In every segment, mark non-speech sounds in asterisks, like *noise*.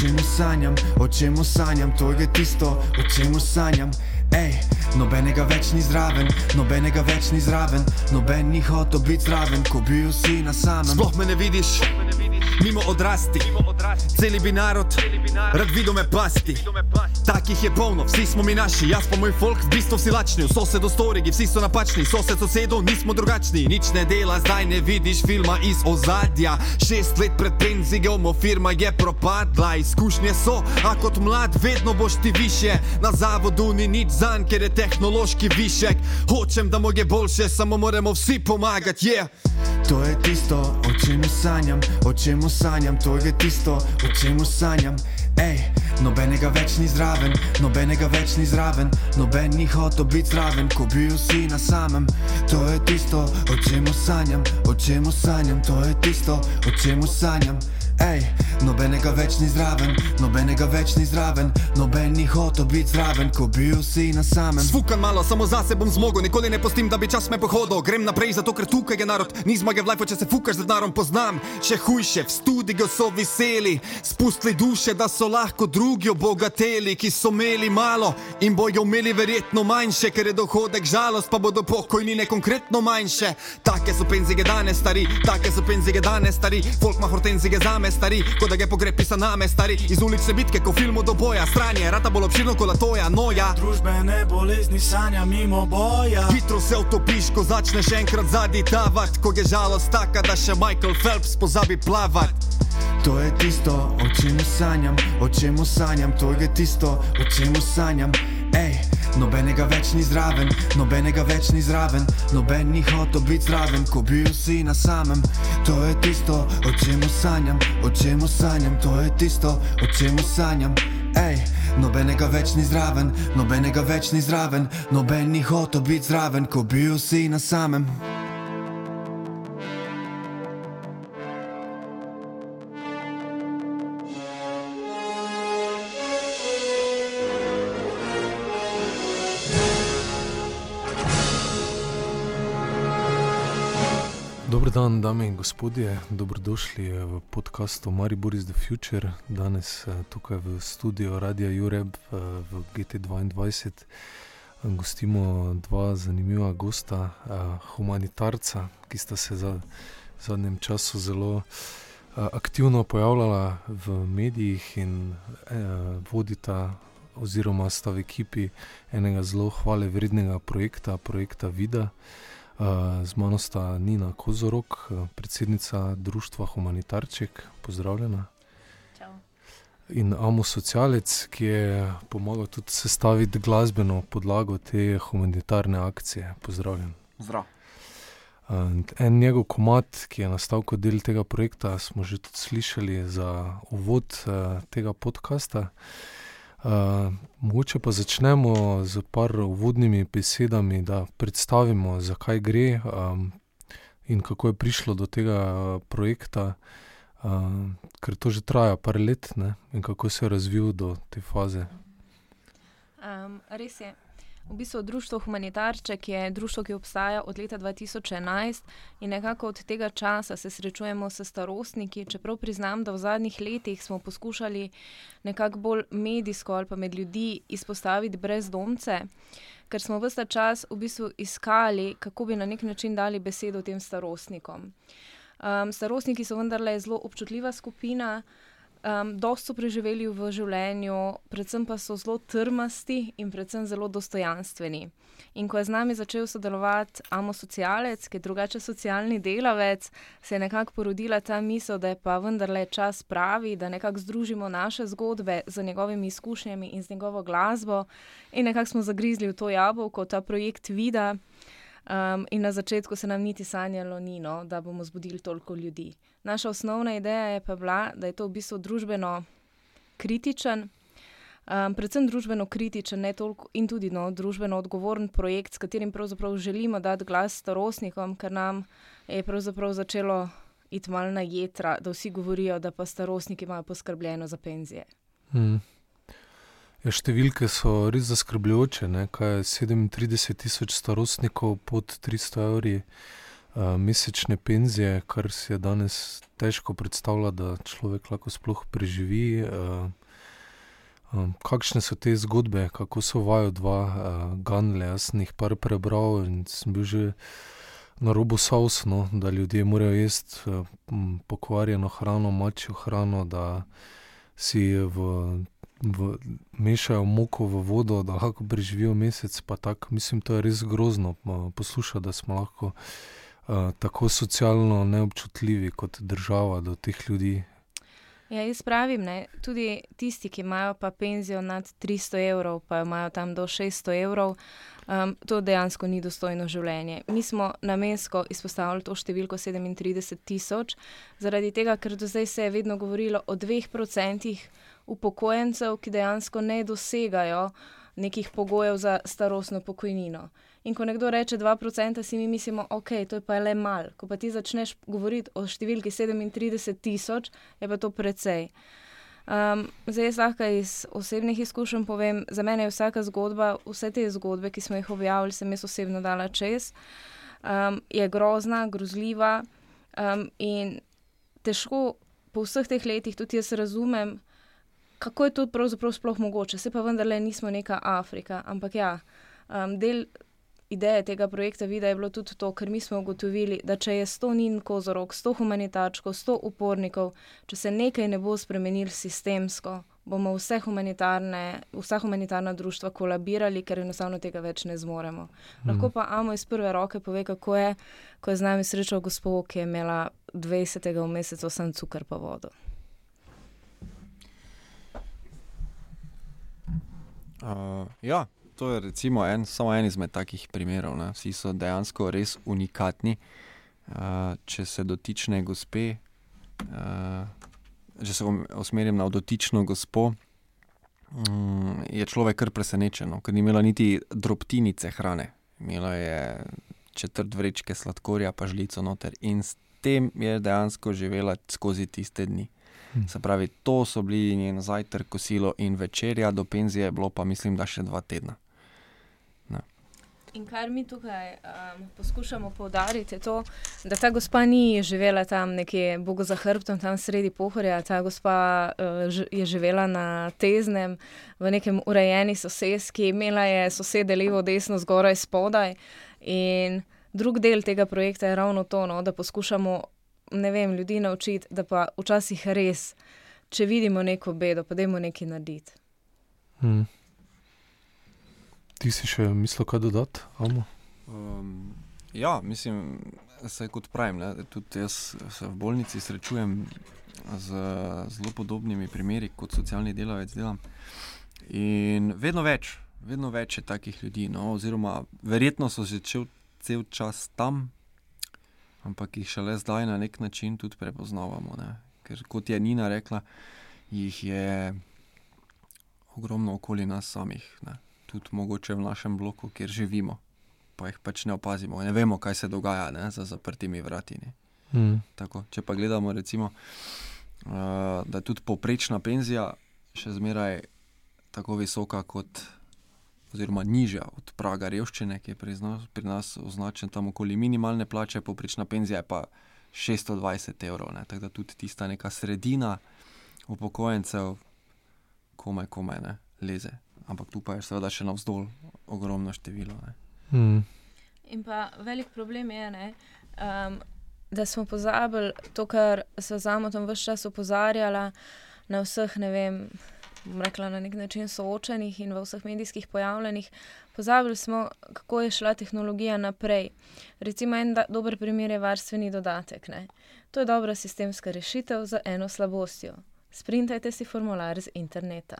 čemu sanjam, o čemu sanjam, to je tisto, o čemu sanjam. Ej, nobenega več ni zraven, nobenega več ni zraven, noben ni hotel biti zraven, ko bil si na samem. Sploh me ne vidiš, mimo odrasti, celi bi narod, rad videl me pasti. Takih je polno, vsi smo mi naši, jaz pa moj folk, v bistvu si lačni, v sosedu storigi, vsi so napačni, sosed sosedu, nismo drugačni, nič ne dela, zdaj ne vidiš filma iz ozadja. Šest let pred penzijom, firma je propadla, izkušnje so, a kot mlad vedno boš ti više, na zavodu ni nič zanj, ker je tehnološki višek. Hočem, da mu je boljše, samo moramo vsi pomagati, je. Yeah. To je tisto, o čemu sanjam, o čemu sanjam, to je tisto, o čemu sanjam. Nobenega več ni zraven, nobenega več ni zraven, noben ni hotel biti zraven, ko bil si na samem. To je tisto, o čemu sanjam, o čemu sanjam, to je tisto, o čemu sanjam. Nobenega več ni zraven, nobenega več ni zraven, noben ni hotel biti zraven, ko bil si na samem. Sfukan malo, samo zase bom zmogel, nikoli ne postim, da bi čas me pohodil. Grem naprej, zato ker tukaj je narod, ni zmage v life, če se fukaš z denarom, poznam. Še hujše, v studiu so veseli, spustili duše, da so lahko drugi obogateli, ki so imeli malo in bojo imeli verjetno manjše, ker je dohodek žalost, pa bodo pokojnine konkretno manjše. Take so penzije danes stari, take so penzije danes stari, folk ma hortenzije zame stari, da ga pogreb pisa name stari, iz ulične bitke, ko filmu do boja, stranje, rata bolj obširno kot toja, noja. Družbene bolezni sanja mimo boja. Hitro se utopiš, ko začneš enkrat zadnji tavat, ko je žalost taka, da še Michael Phelps pozabi plavat. To je tisto, o čemu sanjam, o čemu sanjam, to je tisto, o čemu sanjam. Ej, nobenega več ni zraven, nobenega več ni zraven, noben ni hotel biti zraven, ko bil si na samem. To je tisto, o čemu sanjam, o čemu sanjam, to je tisto, o čemu sanjam. Ej, nobenega več ni zraven, nobenega več ni zraven, noben ni hotel biti zraven, ko bil si na samem. Dobro dan, dame in gospodje, dobrodošli v podkastu Maribor is the Future. Danes eh, tukaj v studiu Radia Jureb eh, v GT2 gostimo dva zanimiva gosta, eh, humanitarca, ki sta se za zadnjem času zelo aktivno pojavljala v medijih in vodita oziroma sta v ekipi enega zelo hvale vrednega projekta, projekta Vida. Z mano sta Nina Kozorok, predsednica Društva Humanitarček, pozdravljena. Čau. In Amo Socialec, ki je pomagal tudi sestaviti glasbeno podlago te humanitarne akcije, pozdravljen. Zdrav. En njegov komat, ki je nastal kot del tega projekta, smo že tudi slišali za uvod tega podcasta. Uh, mogoče pa začnemo z par uvodnimi besedami, da predstavimo, zakaj gre um, in kako je prišlo do tega projekta, uh, ker to že traja par let ne? in kako se je razvil do te faze. Um, res je. V bistvu Društvo Humanitarček je društvo, ki obstaja od leta 2011 in nekako od tega časa se srečujemo s starostniki. Čeprav priznam, da v zadnjih letih smo poskušali nekako bolj medijsko ali pa med ljudi izpostaviti brezdomce, ker smo vse čas v bistvu iskali, kako bi na nek način dali besedo tem starostnikom. Um, starostniki so vendarle zelo občutljiva skupina. Um, dosto so preživeli v življenju, predvsem pa so zelo trmasti in predvsem zelo dostojanstveni. In ko je z nami začel sodelovati Amo Socialec, ki je drugače socialni delavec, se je nekako porodila ta misel, da je pa vendarle čas pravi, da nekako združimo naše zgodbe z njegovimi izkušnjami in z njegovo glasbo. In nekako smo zagrizli v to jabolko, ta projekt Vida. Um, in na začetku se nam niti sanjalo ni, no, da bomo zbudili toliko ljudi. Naša osnovna ideja je pa bila, da je to v bistvu družbeno kritičen, um, predvsem družbeno kritičen toliko, in tudi no, družbeno odgovoren projekt, s katerim pravzaprav želimo dati glas starostnikom, ker nam je pravzaprav začelo iti malo na jedra, da vsi govorijo, da pa starostniki imajo poskrbljeno za penzije. Hmm. Ja, številke so res zaskrbljujoče. Ne? Kaj je 37 tisoč starostnikov pod 300 evri uh, mesečne penzije, kar si je danes težko predstavljati, da človek lahko sploh preživi. Uh, um, kakšne so te zgodbe, kako so vajo dva uh, ganle? Jaz sem jih par prebral in sem bil že na robu savsno, da ljudje morajo jesti pokvarjeno hrano, mačjo hrano, da si v v, mešajo moko v vodo, da lahko preživijo mesec. Tak, mislim, to je res grozno poslušati, da smo lahko uh, tako socialno neobčutljivi kot država do teh ljudi. Ja, jaz pravim, ne, tudi tisti, ki imajo pa penzijo nad 300 evrov, pa imajo tam do 600 evrov, um, to dejansko ni dostojno življenje. Mi smo namensko izpostavili to številko 37 tisoč, zaradi tega, ker do zdaj se je vedno govorilo o dveh procentih upokojencev, ki dejansko ne dosegajo nekih pogojev za starostno pokojnino. In ko nekdo reče 2%, si mi mislimo, ok, to je pa le mal. Ko pa ti začneš govoriti o številki 37 tisoč, je pa to precej. Um, zdaj, jaz lahko iz osebnih izkušenj povem, za mene je vsaka zgodba, vse te zgodbe, ki smo jih objavili, sem jaz osebno dala čez, um, je grozna, grozljiva um, in težko po vseh teh letih tudi jaz razumem, kako je to pravzaprav sploh mogoče. Se pa vendarle nismo neka Afrika. Ampak ja, um, del ideje tega projekta vida je bilo tudi to, ker mi smo ugotovili, da če je sto nin kozorok, sto humanitarčkov, sto upornikov, če se nekaj ne bo spremenil sistemsko, bomo vse humanitarne, vsa humanitarna društva kolabirali, ker enostavno tega več ne zmoremo. Hmm. Lahko pa Amo iz prve roke pove, kako je, ko je z nami srečal gospod, ki je imela 20. v mesecu sam cukor pa vodo. Uh, ja, to je recimo en, samo en izmed takih primerov. Ne. Vsi so dejansko res unikatni. Uh, če se dotične gospe, uh, če se usmerim na dotično gospo, um, je človek kar presenečen, ker ni imela niti drobtinice hrane. Imela je četrt vrečke sladkorja, pa žlico noter in s tem je dejansko živela skozi tiste dni. Se pravi, to so bili njen zajtrk, kosilo in večerja, do penzije je bilo pa mislim, da še dva tedna. Ne. In kar mi tukaj um, poskušamo poudariti, je to, da ta gospa ni živela tam nekje, bogo za hrbtom, tam sredi pohorja. Ta gospa uh, je živela na Teznem, v nekem urejeni sosedski, imela je sosede levo, desno, zgoraj, spodaj. In drug del tega projekta je ravno to, no, da poskušamo ne vem, ljudi naučiti, da pa včasih res, če vidimo neko bedo, pa dajmo nekaj narediti. Hmm. Ti si še mislil, kaj dodati? Um, ja, mislim, da kot pravim, ne, tudi jaz se v bolnici srečujem z zelo podobnimi primeri, kot socialni delavec delam. In vedno več, vedno več je takih ljudi, no, oziroma verjetno so že cel čas tam, ampak jih šele zdaj na nek način tudi prepoznavamo. Ne? Ker kot je Nina rekla, jih je ogromno okoli nas samih, ne? tudi mogoče v našem bloku, kjer živimo, pa jih pač ne opazimo, ne vemo, kaj se dogaja ne? za zaprtimi vrati. Mm. Tako, če pa gledamo, recimo, uh, da je tudi poprečna penzija še zmeraj tako visoka kot oziroma nižja od praga revščine, ki je pri nas, pri nas označen tam okoli minimalne plače, poprečna penzija pa 620 evrov. Ne. Tako da tudi tista neka sredina upokojencev, komaj, komaj ne leze. Ampak tu pa je seveda še navzdol ogromno število. Hmm. In pa velik problem je, ne, um, da smo pozabili to, kar so z Amotom vse čas opozarjali na vseh, ne vem rekla, na nek način soočenih in v vseh medijskih pojavljenih, pozabili smo, kako je šla tehnologija naprej. Recimo, en da, dober primer je varstveni dodatek. Ne? To je dobra sistemska rešitev za eno slabostjo. Sprintajte si formular z interneta.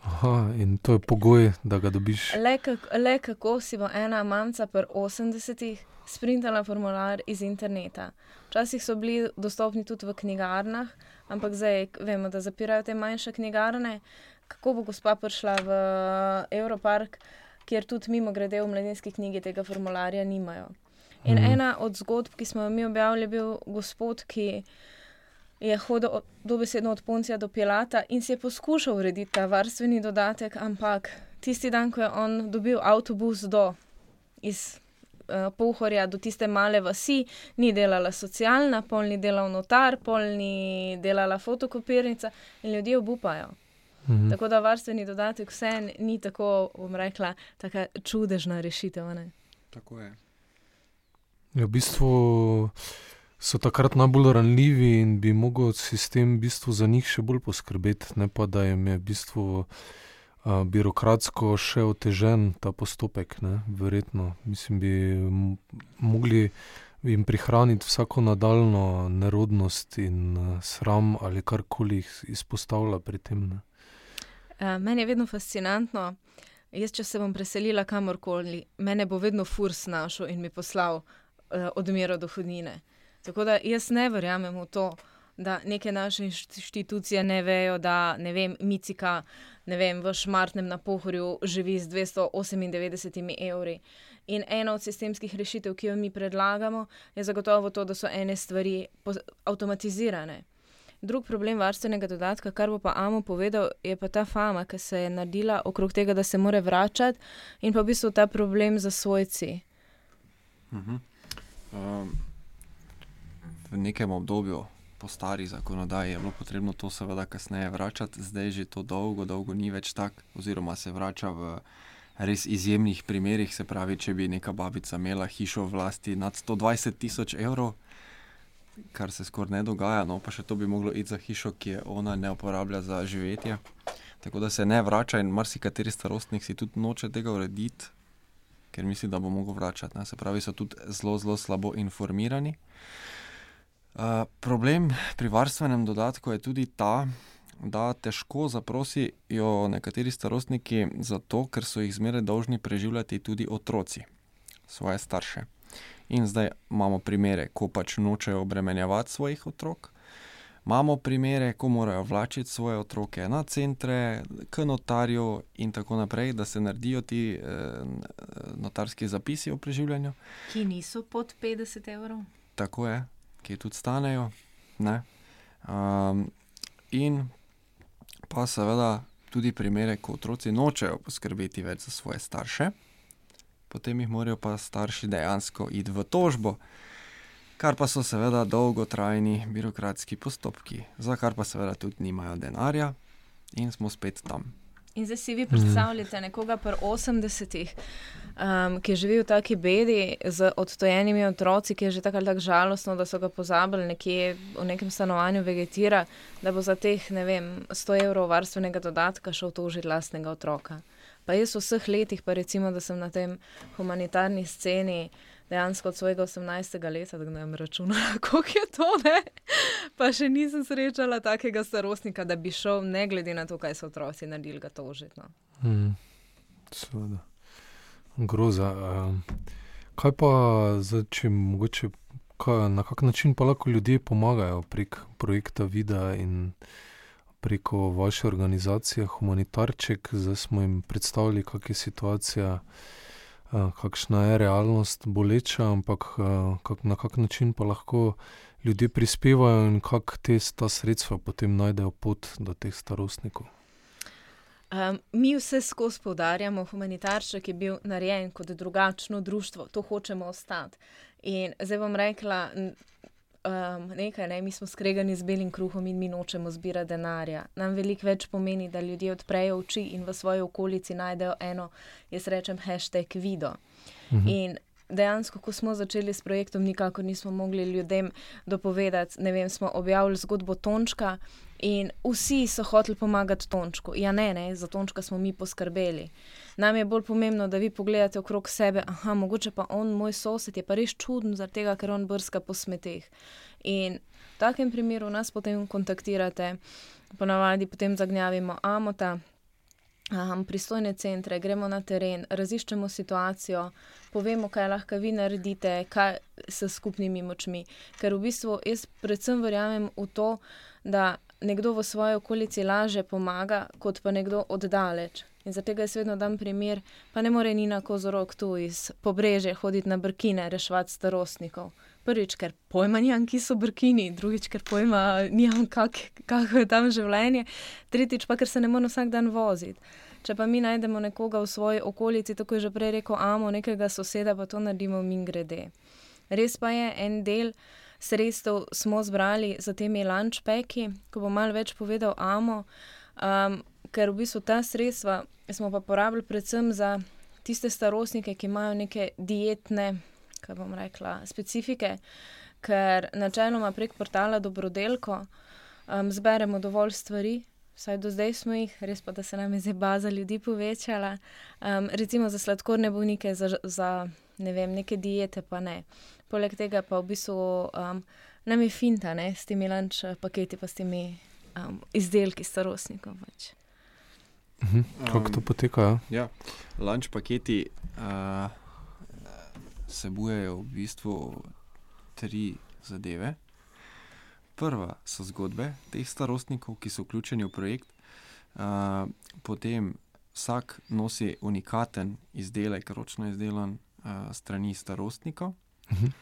Aha, in to je pogoj, da ga dobiš. Le, kak, le kako si bo ena mamca pri 80-ih sprintala formular iz interneta. Včasih so bili dostopni tudi v knjigarnah, ampak zdaj vemo, da zapirajo te manjše knjigarne. Kako bo gospa prišla v Evropark, kjer tudi mimo grede v mladinski knjigi tega formularja nimajo. In mm. ena od zgodb, ki smo jo mi objavili, je bil gospod, ki je hodil dobesedno od Poncija do Pilata in si je poskušal urediti ta varstveni dodatek, ampak tisti dan, ko je on dobil avtobus do iz uh, pohorja do tiste male vasi, ni delala socialna, pol ni delal notar, pol ni delala fotokopirnica in ljudje obupajo. Mhm. Tako da varstveni dodatek vse ni tako, bom rekla, tako čudežna rešitev. Ne? Tako je. Ja, v bistvu so takrat najbolj ranljivi in bi lahko sistem v bistvu za njih še bolj poskrbeti, ne pa da jim je v bistvu uh, birokratsko še otežen ta postopek. Ne? Verjetno, mislim, bi mogli jim prihraniti vsako nadaljno nerodnost in uh, sram ali karkoli jih izpostavlja pri tem. Uh, meni je vedno fascinantno. Jaz, če se bom preselila kamorkoli, mene bo vedno furs našel in mi poslal uh, odmero dohodnine. Tako da jaz ne verjamem v to, da neke naše inštitucije ne vejo, da ne vem, Micika, ne vem, v Šmartnem na pohorju živi z 298 evri. In ena od sistemskih rešitev, ki jo mi predlagamo, je zagotovo to, da so ene stvari avtomatizirane. Drug problem varstvenega dodatka, kar bo pa Amo povedal, je pa ta fama, ki se je naredila okrog tega, da se more vračati in pa v bistvu ta problem za svojci. Uh -huh. um, v nekem obdobju, po stari zakonodaji, je bilo potrebno to seveda kasneje vračati, zdaj že to dolgo, dolgo ni več tako, oziroma se vrača v res izjemnih primerih. Se pravi, če bi neka babica imela hišo v lasti nad 120 tisoč evrov, kar se skoraj ne dogaja, no pa še to bi moglo iti za hišo, ki je ona ne uporablja za živetje. Tako da se ne vrača in marsikateri starostnik si tudi noče tega urediti, ker misli, da bo mogel vračati. Ne. Se pravi, so tudi zelo, zelo slabo informirani. Uh, problem pri varstvenem dodatku je tudi ta, da težko zaprosijo nekateri starostniki zato, ker so jih zmeraj dolžni preživljati tudi otroci, svoje starše. In zdaj imamo primere, ko pač nočejo obremenjevati svojih otrok, imamo primere, ko morajo vlačiti svoje otroke na centre, k notarju in tako naprej, da se naredijo ti eh, notarski zapisi o preživljanju. Ki niso pod 50 evrov. Tako je, ki tudi stanejo. Um, in pa seveda tudi primere, ko otroci nočejo poskrbeti več za svoje starše, potem jih morajo pa starši dejansko iti v tožbo kar pa so seveda dolgotrajni birokratski postopki, za kar pa seveda tudi nimajo denarja in smo spet tam. In zdaj si vi predstavljate nekoga pri 80-ih, um, ki živi v taki bedi z odtojenimi otroci, ki je že tako ali tako žalostno, da so ga pozabili nekje v nekem stanovanju vegetira, da bo za teh, ne vem, 100 evrov varstvenega dodatka šel tožiti lastnega otroka. Pa jaz v vseh letih, pa recimo, da sem na tem humanitarni sceni dejansko od svojega 18. leta, da ne vem računala, *laughs* koliko je to, ne? pa še nisem srečala takega starostnika, da bi šel, ne glede na to, kaj so otroci naredili, ga tožiti. No. Hmm. Seveda. Groza. Um, kaj pa, zdaj, če mogoče, kaj, na kak način pa lahko ljudje pomagajo prek projekta Vida in preko vaše organizacije Humanitarček, zdaj smo jim predstavili, kakšna je situacija. Eh, kakšna je realnost boleča, ampak eh, kak, na kak način pa lahko ljudje prispevajo in kako te ta sredstva potem najdejo pot do teh starostnikov. Um, mi vse skozi poudarjamo, humanitarček je bil narejen kot drugačno društvo, to hočemo ostati. In zdaj bom rekla, um, nekaj, ne, mi smo skregani z belim kruhom in mi nočemo zbirati denarja. Nam veliko več pomeni, da ljudje odprejo oči in v svoji okolici najdejo eno, jaz rečem, hashtag video. Mhm. In dejansko, ko smo začeli s projektom, nikako nismo mogli ljudem dopovedati, ne vem, smo objavili zgodbo Tončka. In vsi so hoteli pomagati Tončku. Ja, ne, ne, za Tončka smo mi poskrbeli. Nam je bolj pomembno, da vi pogledate okrog sebe, ah, mogoče pa on, moj sosed, je pa res čuden, ker on brska po smeteh. In v takem primeru nas potem kontaktirate, ponavadi potem zagnjavimo amota. Um, pristojne centre, gremo na teren, raziščemo situacijo, povemo, kaj lahko vi naredite, kaj s skupnimi močmi. Ker v bistvu jaz predvsem verjamem v to, da nekdo v svoji okolici laže pomaga, kot pa nekdo oddaleč. In zato jaz vedno dam primer, pa ne more Nina Kozorok tu iz pobrežja hoditi na brkine, reševati starostnikov. Prvič, ker pojma nimam, ki so brkini, drugič, ker pojma nimam, kako kak je tam življenje, tretjič pa, ker se ne morem vsak dan voziti. Če pa mi najdemo nekoga v svoji okolici, tako je že prej rekel, amo nekega soseda, pa to naredimo min grede. Res pa je en del sredstev smo zbrali za temi lunchpacki, ko bo malo več povedal amo, um, ker v bistvu ta sredstva smo pa porabili predvsem za tiste starostnike, ki imajo neke dietne, kaj bom rekla, specifike, ker načeloma prek portala Dobrodelko um, zberemo dovolj stvari. Vsaj do zdaj smo jih, res pa, da se nam je zdaj baza ljudi povečala. Um, recimo za sladkorne bolnike, za, za ne vem, neke diete, pa ne. Poleg tega pa v bistvu um, nam je finta, ne, s temi lunch paketi, pa s temi um, izdelki starostnikov. Pač. Mhm. Kako to poteka? Ja? Ja, lunch paketi uh, vsebujejo v bistvu tri zadeve. Prva so zgodbe teh starostnikov, ki so vključeni v projekt, uh, potem vsak nosi unikaten izdelek, ročno izdelan uh, strani starostnikov, uh Mhm. -huh.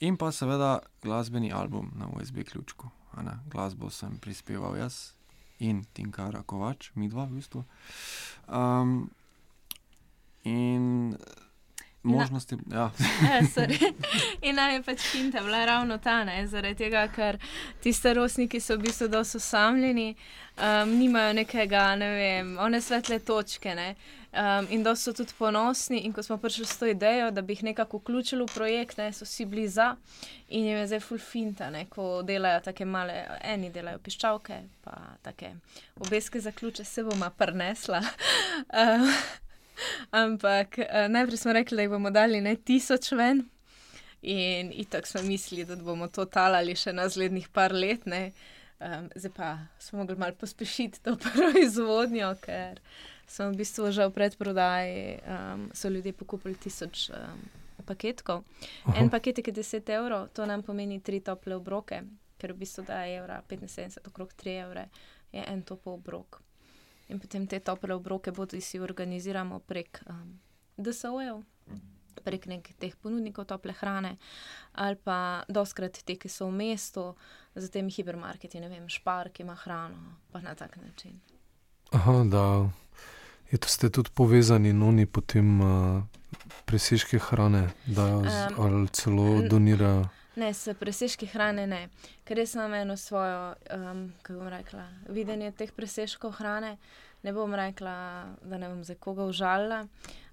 in pa seveda glasbeni album na USB ključku. Ne. Glasbo sem prispeval jaz in Tinkara Kovač, mi dva v bistvu. Um, in možnosti. Ja. Ja, *laughs* sorry. In naj je pač finta bila ravno ta, ne, zaradi tega, ker ti starostniki so v bistvu dosti osamljeni, um, nimajo nekega, ne vem, one svetle točke. Ne. Um, in da so tudi ponosni, in ko smo prišli s to idejo, da bi jih nekako vključili v projekt, ne, so si bili za, in jim je zdaj full finta, ne, ko delajo tako male, eni delajo piščalke, pa tako obeske za ključe se bomo prnesla. *laughs* um, ampak uh, najprej smo rekli, da jih bomo dali ne tisoč ven, in tako smo mislili, da bomo to talali še naslednjih par let. Ne. Um, zdaj pa smo mogli malo pospešiti to *laughs* proizvodnjo, ker smo v bistvu že v predprodaji, um, so ljudje pokupili tisoč um, paketkov. Aha. En paketek je 10 evrov, to nam pomeni tri tople obroke, ker v bistvu da je evra 75, okrog 3 evre je en topel obrok. In potem te tople obroke bodi si organiziramo prek um, DSO-jev, prek nekih teh ponudnikov tople hrane, ali pa doskrat te, ki so v mestu, za temi hipermarketi, ne vem, špar, ki ima hrano, pa na tak način. Aha, da je to ste tudi povezani, no oni potem uh, presežke hrane dajo z, Em, ali celo donirajo. Ne, s presežki hrane ne, ker res imam eno svojo, um, kako bom rekla, videnje teh presežkov hrane. Ne bom rekla, da ne bom za koga užalila,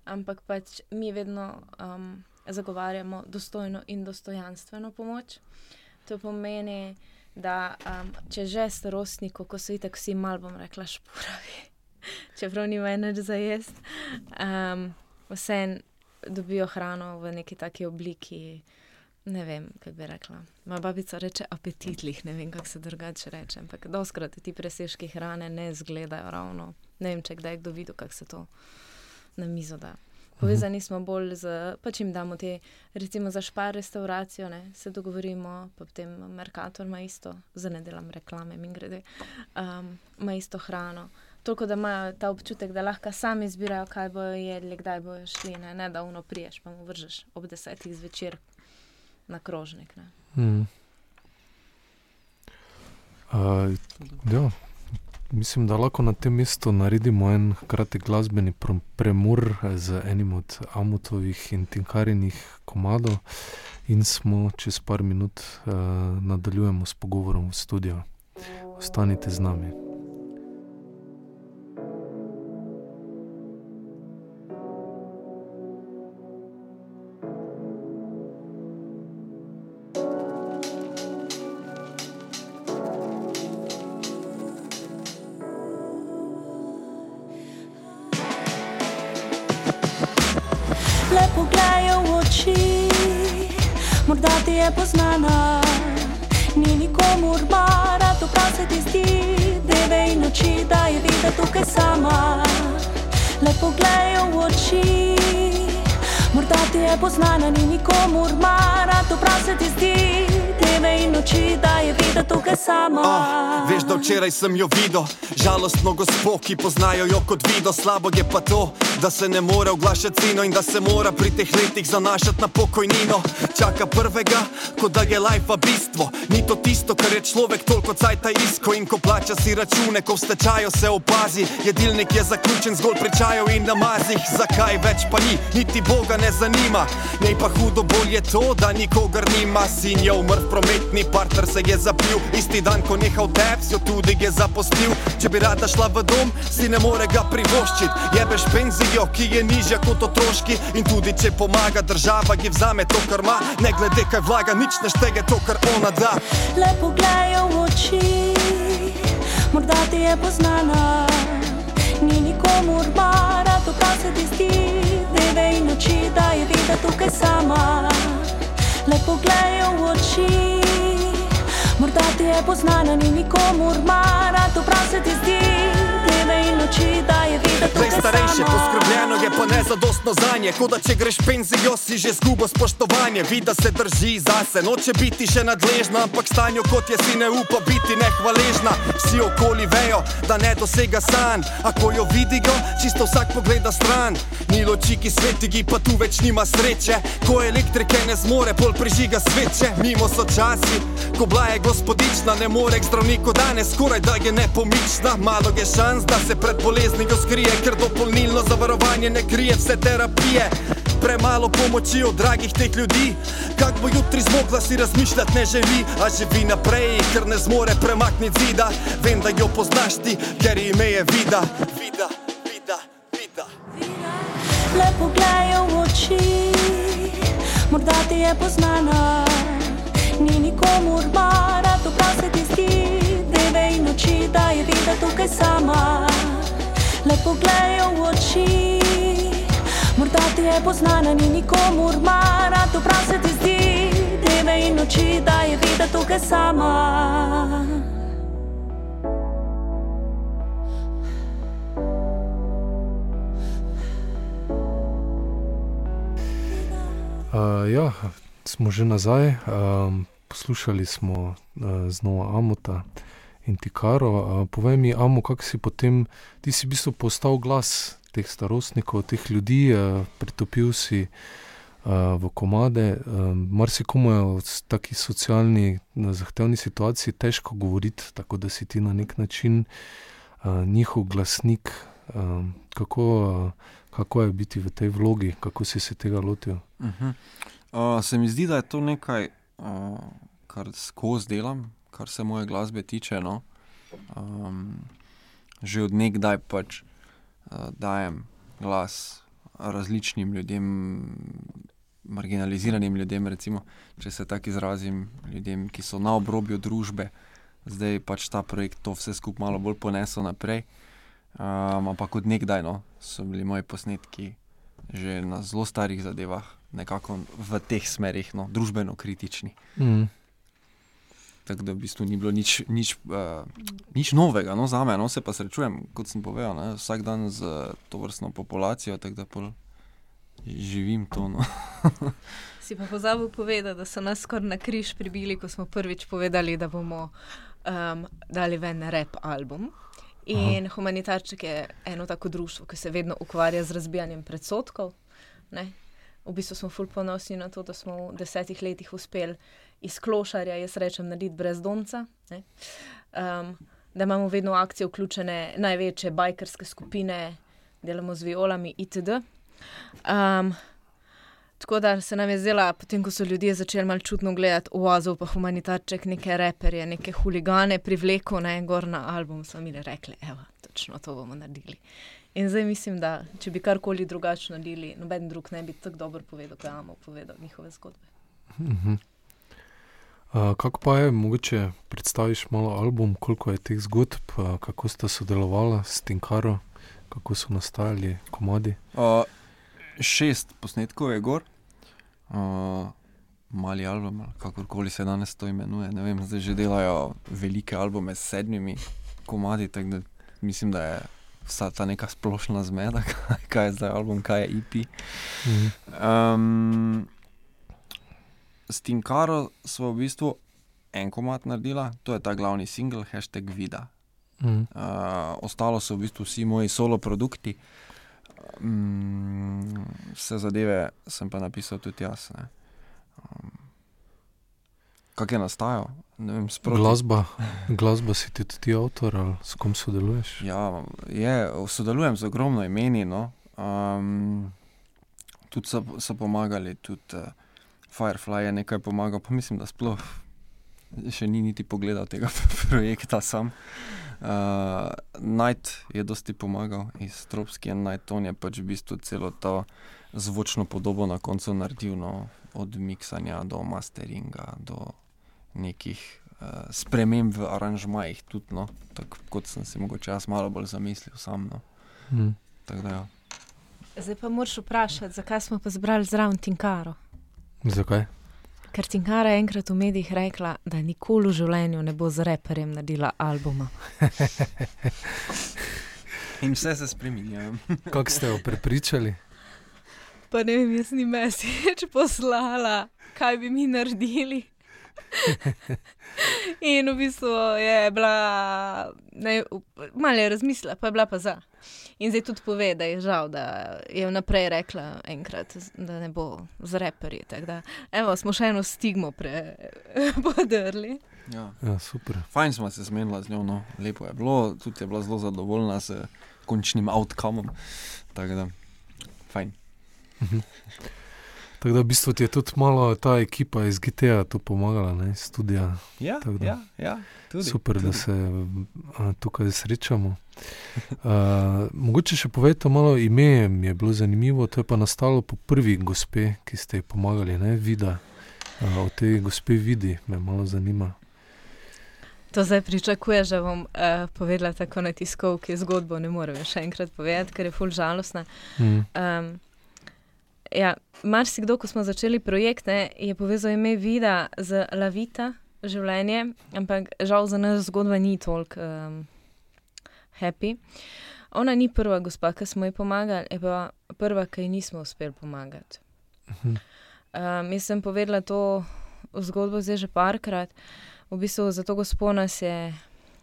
ampak pač mi vedno um, zagovarjamo dostojno in dostojanstveno pomoč. To pomeni, da um, če že starostniku, ko so itak vsi mal, bom rekla, špuravi, *laughs* čeprav ni več za jesti, um, vse dobijo hrano v neki taki obliki. Ne vem, kako bi rekla. Moja babica reče apetitlih, ne vem, kako se drugače reče. Ampak doskrat ti presežki hrane ne izgledajo ravno. Ne vem, če kdaj kdo videl, kako se to na mizo da. Povezani smo bolj z, pač jim damo te, recimo za špar restauracijo, ne, se dogovorimo, pa potem Merkator ima isto, za ne delam reklame, mi grede, um, ima isto hrano. Toliko, da imajo ta občutek, da lahko sami izbirajo, kaj bojo jedli, kdaj bojo šli, ne, ne da uno priješ, pa mu vržeš ob desetih zvečer na krožnik. Mm. Uh, ja, mislim, da lahko na tem mestu naredimo en kratek glasbeni pr- premor z enim od Amutovih in Tinkarinih komadov, in smo čez par minut uh, nadaljujemo s pogovorom v studiu. Ostanite z nami. Včeraj sem jo videl, žalostno gospo, ki poznajo jo kot vido. Slabo je pa to, da se ne more oglašati ceno in da se mora pri teh letih zanašati na pokojnino. Čaka prvega, kot da je life bistvo. Ni to tisto, kar je človek toliko cajta isko in ko plača si račune, ko v stečaju se opazi. Jedilnik je zaključen zgolj pri čaju in namazih. Zakaj več pa ni, niti Boga ne zanima. Nej pa hudo bolje to, da nikogar nima. Sin je umrl prometni, partner se je zapil. Isti dan, ko nehal tep, si jo tudi je zapustil. Če bi rada šla v dom, si ne more ga privoščiti. Jebeš penzijo, ki je nižja kot otroški. In tudi če pomaga država, ji vzame to, kar ima. Ne glede kaj vlaga, nič ne štege to, kar ona da. Lepo gledajo v oči, morda ti je poznana. Ni nikomur mara, to pa se ti zdi, dneve in noči, da je videti tukaj sama. Lepo gledajo v oči, morda ti je poznana, ni nikomur mara, to pa se ti zdi, dneve in noči, da je videti tukaj starejše, sama. poskrbljeno je pa nezadostno zanje. Kot da če greš penzijo, si že zgubo spoštovanje. Vida se drži zase, noče biti še nadležna, ampak stanju kot je si ne upa biti nehvaležna. Vsi okoli vejo, da ne dosega sanj, a ko jo vidijo, čisto vsak pogleda stran. Ni loči, ki svetigi, pa tu več nima sreče. Ko elektrike ne zmore, pol prižiga sveče. Mimo so časi, ko bila je gospodična, ne more k zdravniku danes, skoraj da je nepomična. Malo je šans, da se pred boleznijo skrije, ker dopolnilno zavarovanje ne krije vse terapije. Premalo pomoči od dragih teh ljudi, kak bo jutri zmogla si razmišljati ne želi, a živi naprej, ker ne zmore premakniti zida. Vem, da jo poznaš ti, ker ime je vida. Vida, vida, vida. Lepo gledajo v oči, morda ti je poznana. Ni nikomur mara, to pa se ti zdi, noči, da je videti tukaj sama. Lepo gledajo v oči, morda ti je poznana, ni nikomur mara, to pa se ti zdi, dneve in noči, da je videti tukaj sama. Uh, ja, smo že nazaj. Um, poslušali smo uh, znova Amota in Tikaro. Povej mi, Amo, kako si potem, ti si v bistvu postal glas teh starostnikov, teh ljudi, pritopil si v komade. Marsikomu je v taki socialni, zahtevni situaciji težko govoriti, tako da si ti na nek način njihov glasnik. Kako, kako je biti v tej vlogi, kako si se tega lotil? Uh -huh. uh, se mi zdi, da je to nekaj, uh, kar skozi delam, kar se moje glasbe tiče. No? Um, že od nekdaj pač uh, dajem glas različnim ljudem, marginaliziranim ljudem, recimo, če se tako izrazim, ljudem, ki so na obrobju družbe. Zdaj pač ta projekt to vse skupaj malo bolj ponesel naprej. Um, ampak od nekdaj no, so bili moji posnetki že na zelo starih zadevah, nekako v teh smerih, no, družbeno kritični. Mm. Tako da v bistvu ni bilo nič, nič, uh, nič novega no, za me. No, se pa srečujem, kot sem povedal, ne, vsak dan z to vrstno populacijo, tako da pol živim to. No. *laughs* Si pa pozabil povedati, da so nas skoraj na križ pribili, ko smo prvič povedali, da bomo um, dali ven rep album. In Aha. humanitarček je eno tako društvo, ki se vedno ukvarja z razbijanjem predsodkov. Ne? V bistvu smo fulj ponosni na to, da smo v desetih letih uspeli iz klošarja, jaz rečem, narediti brezdomca. Um, da imamo vedno v akcijo vključene največje bajkerske skupine, delamo z violami itd. Um, tako da se nam je zdela, potem ko so ljudje začeli malo čudno gledati, oazov pa humanitarček, neke reperje, neke huligane privleko na en gor na album, so mi rekli, evo, točno to bomo naredili. In zdaj mislim, da če bi karkoli drugače naredili, noben drug ne bi tako dobro povedal, kot imamo povedal njihove zgodbe. -huh. uh, kako pa je, mogoče predstaviš malo album, koliko je teh zgodb, uh, kako sta sodelovala s Tinkaro, kako so nastajali komadi? Uh, šest posnetkov je gor, uh, mali album, kakorkoli se danes to imenuje. Ne vem, zdaj že delajo velike albume s sedmimi komadi, tako da mislim, da je vsa ta neka splošna zmeda, kaj, *laughs* kaj je zdaj album, kaj je IP. Mhm. Um, s Tinkaro smo v bistvu en komat naredila, to je ta glavni singel, hashtag vida. Mm. Uh, ostalo so v bistvu vsi moji solo produkti. Um, vse zadeve sem pa napisal tudi jaz. ne. Um, Kako je nastajal? Vem, sproti. Glasba, glasba si ti tudi avtor ali s kom sodeluješ? Ja, je, sodelujem z ogromno imeni. No. Um, tudi so, so pomagali, tudi uh, Firefly je nekaj pomagal, pa mislim, da sploh še ni niti pogledal tega *laughs* projekta sam. Uh, Night je dosti pomagal iz Tropski in Night, on je pač v bistvu celo to zvočno podobo na koncu naredil, no, od miksanja do masteringa, do nekih uh, sprememb v aranžmajih, tudi no, tako kot sem si mogoče jaz malo bolj zamislil sam. No. Mm. Tako da, ja. Zdaj pa moraš vprašati, zakaj smo pa zbrali zraven Tinkaro. Zakaj? Ker Tinkara je enkrat v medijih rekla, da nikoli v življenju ne bo z reperjem naredila albuma. *laughs* In vse se spremenja. *laughs* Kako ste jo prepričali? Pa ne vem, jaz ni mesič poslala, kaj bi mi naredili. *laughs* In v bistvu je bila, ne, malo je razmislila, pa je bila pa za. In zdaj tudi pove, da je žal, da je vnaprej rekla enkrat, da ne bo z reperji. evo, smo še eno stigmo *laughs* podrli. Ja. Ja, super. Fajn smo se zmenili z njo, no. lepo je bilo, tudi je bila zelo zadovoljna s končnim outcomom. Tako da, fajn. Tako da v bistvu ti je tudi malo ta ekipa iz GTA to pomagala, ne, iz studia. Ja, Tako da. ja, ja tudi. Super, da tudi. se a, tukaj srečamo. A, mogoče še povejte malo ime, mi je bilo zanimivo, to je pa nastalo po prvi gospe, ki ste ji pomagali, ne vida. A, o tej gospe vidi, me malo zanima. To zdaj pričakuješ, da bom uh, povedala tako na tiskovki zgodbo, ne morem še enkrat povedati, ker je ful žalostna. Mm. Um, ja, marsikdo, ko smo začeli projekt, ne, je povezal ime Vida z Lavita, življenje, ampak žal za nas zgodba ni toliko um, happy. Ona ni prva gospa, ki smo ji pomagali, je pa prva, ki ji nismo uspeli pomagati. Mhm. Um, jaz sem povedala to zgodbo zdaj že parkrat. V bistvu za to gospo nas je